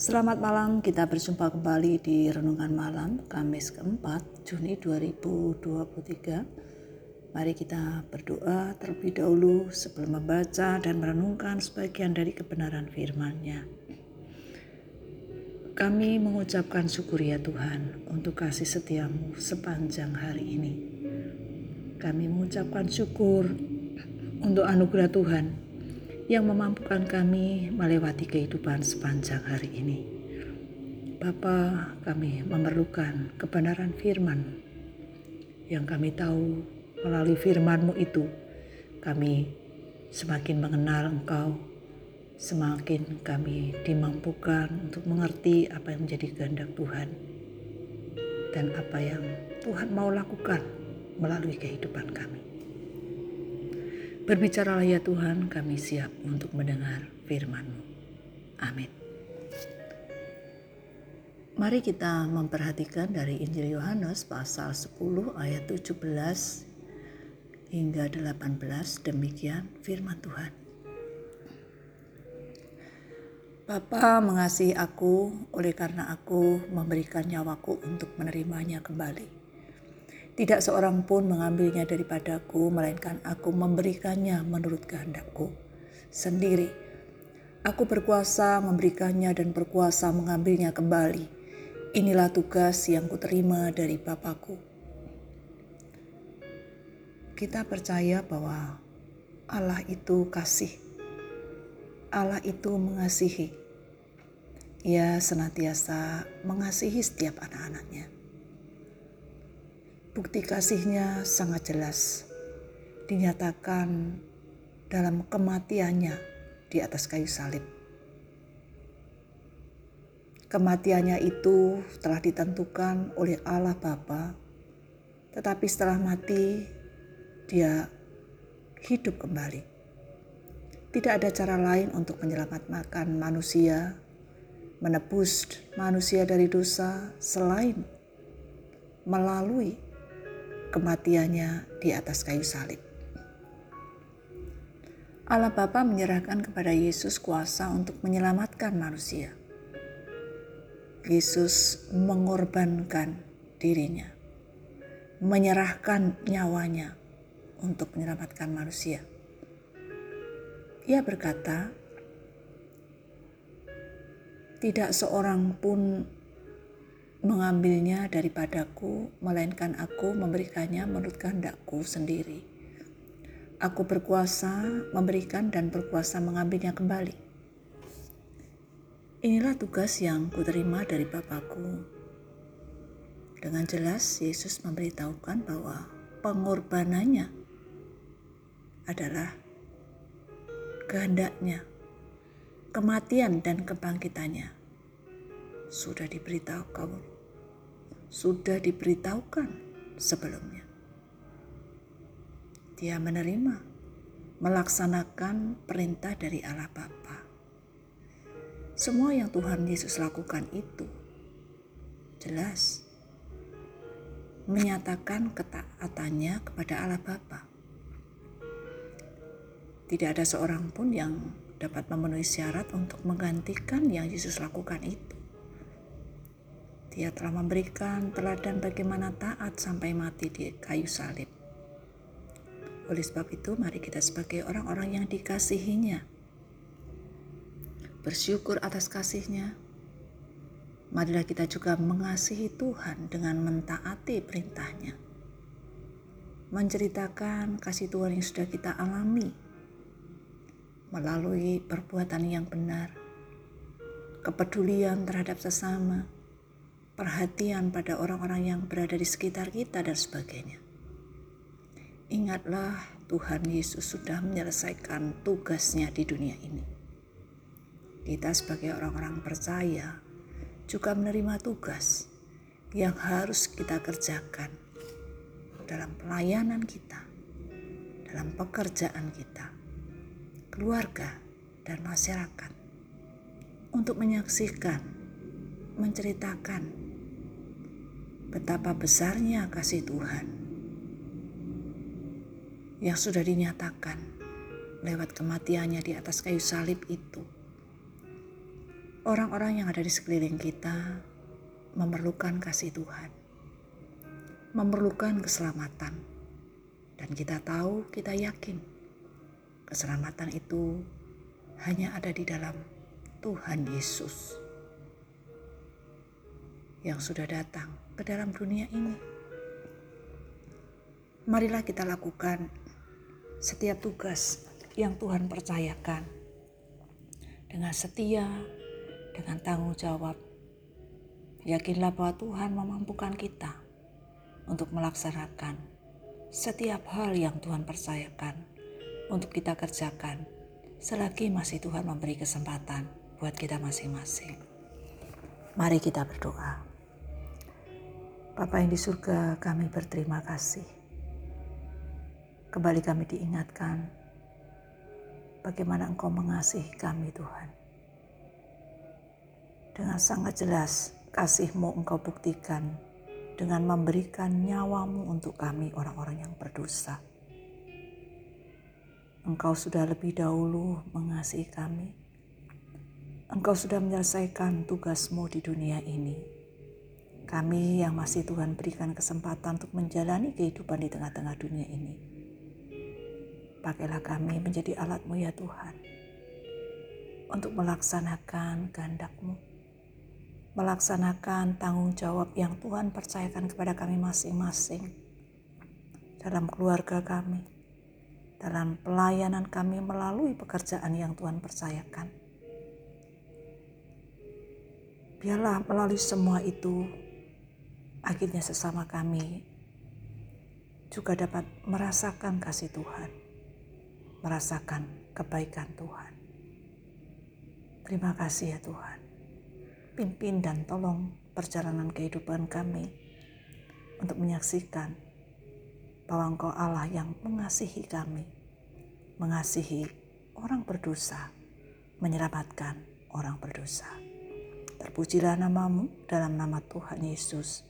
Selamat malam, kita berjumpa kembali di Renungan Malam Kamis keempat Juni 2023. Mari kita berdoa terlebih dahulu sebelum membaca dan merenungkan sebagian dari kebenaran firman-Nya. Kami mengucapkan syukur ya Tuhan untuk kasih setiamu sepanjang hari ini. Kami mengucapkan syukur untuk anugerah Tuhan yang memampukan kami melewati kehidupan sepanjang hari ini. Bapa, kami memerlukan kebenaran firman yang kami tahu melalui firman-Mu itu kami semakin mengenal Engkau, semakin kami dimampukan untuk mengerti apa yang menjadi kehendak Tuhan dan apa yang Tuhan mau lakukan melalui kehidupan kami. Berbicaralah ya Tuhan, kami siap untuk mendengar firman-Mu. Amin. Mari kita memperhatikan dari Injil Yohanes pasal 10 ayat 17 hingga 18 demikian firman Tuhan. Bapa mengasihi aku oleh karena aku memberikan nyawaku untuk menerimanya kembali. Tidak seorang pun mengambilnya daripadaku, melainkan aku memberikannya menurut kehendakku sendiri. Aku berkuasa memberikannya dan berkuasa mengambilnya kembali. Inilah tugas yang kuterima dari Bapakku. Kita percaya bahwa Allah itu kasih. Allah itu mengasihi. Ia senantiasa mengasihi setiap anak-anaknya. Bukti kasihnya sangat jelas dinyatakan dalam kematiannya di atas kayu salib. Kematiannya itu telah ditentukan oleh Allah Bapa, tetapi setelah mati dia hidup kembali. Tidak ada cara lain untuk menyelamatkan manusia, menebus manusia dari dosa selain melalui kematiannya di atas kayu salib. Allah Bapa menyerahkan kepada Yesus kuasa untuk menyelamatkan manusia. Yesus mengorbankan dirinya, menyerahkan nyawanya untuk menyelamatkan manusia. Ia berkata, "Tidak seorang pun mengambilnya daripadaku, melainkan aku memberikannya menurut kehendakku sendiri. Aku berkuasa memberikan dan berkuasa mengambilnya kembali. Inilah tugas yang kuterima dari Bapakku. Dengan jelas Yesus memberitahukan bahwa pengorbanannya adalah kehendaknya, kematian dan kebangkitannya sudah diberitahukan sudah diberitahukan sebelumnya. Dia menerima, melaksanakan perintah dari Allah Bapa. Semua yang Tuhan Yesus lakukan itu jelas menyatakan ketaatannya kepada Allah Bapa. Tidak ada seorang pun yang dapat memenuhi syarat untuk menggantikan yang Yesus lakukan itu. Dia telah memberikan teladan bagaimana taat sampai mati di kayu salib. Oleh sebab itu, mari kita sebagai orang-orang yang dikasihinya, bersyukur atas kasihnya. Marilah kita juga mengasihi Tuhan dengan mentaati perintahnya. Menceritakan kasih Tuhan yang sudah kita alami melalui perbuatan yang benar, kepedulian terhadap sesama, perhatian pada orang-orang yang berada di sekitar kita dan sebagainya. Ingatlah Tuhan Yesus sudah menyelesaikan tugasnya di dunia ini. Kita sebagai orang-orang percaya juga menerima tugas yang harus kita kerjakan dalam pelayanan kita, dalam pekerjaan kita, keluarga, dan masyarakat untuk menyaksikan, menceritakan betapa besarnya kasih Tuhan yang sudah dinyatakan lewat kematiannya di atas kayu salib itu. orang-orang yang ada di sekeliling kita memerlukan kasih Tuhan, memerlukan keselamatan, dan kita tahu, kita yakin keselamatan itu hanya ada di dalam Tuhan Yesus yang sudah datang ke dalam dunia ini. Marilah kita lakukan setiap tugas yang Tuhan percayakan dengan setia, dengan tanggung jawab. Yakinlah bahwa Tuhan memampukan kita untuk melaksanakan setiap hal yang Tuhan percayakan untuk kita kerjakan selagi masih Tuhan memberi kesempatan buat kita masing-masing. Mari kita berdoa. Bapa yang di surga, kami berterima kasih. Kembali kami diingatkan bagaimana Engkau mengasihi kami Tuhan. Dengan sangat jelas kasih-Mu Engkau buktikan dengan memberikan nyawamu untuk kami orang-orang yang berdosa. Engkau sudah lebih dahulu mengasihi kami. Engkau sudah menyelesaikan tugasmu di dunia ini. Kami yang masih Tuhan berikan kesempatan untuk menjalani kehidupan di tengah-tengah dunia ini. Pakailah kami menjadi alatmu ya Tuhan. Untuk melaksanakan kehendakmu. Melaksanakan tanggung jawab yang Tuhan percayakan kepada kami masing-masing. Dalam keluarga kami dalam pelayanan kami melalui pekerjaan yang Tuhan percayakan. Biarlah melalui semua itu, akhirnya sesama kami juga dapat merasakan kasih Tuhan, merasakan kebaikan Tuhan. Terima kasih ya Tuhan. Pimpin dan tolong perjalanan kehidupan kami untuk menyaksikan bahwa Engkau Allah yang mengasihi kami, mengasihi orang berdosa, menyelamatkan orang berdosa. Terpujilah namamu dalam nama Tuhan Yesus.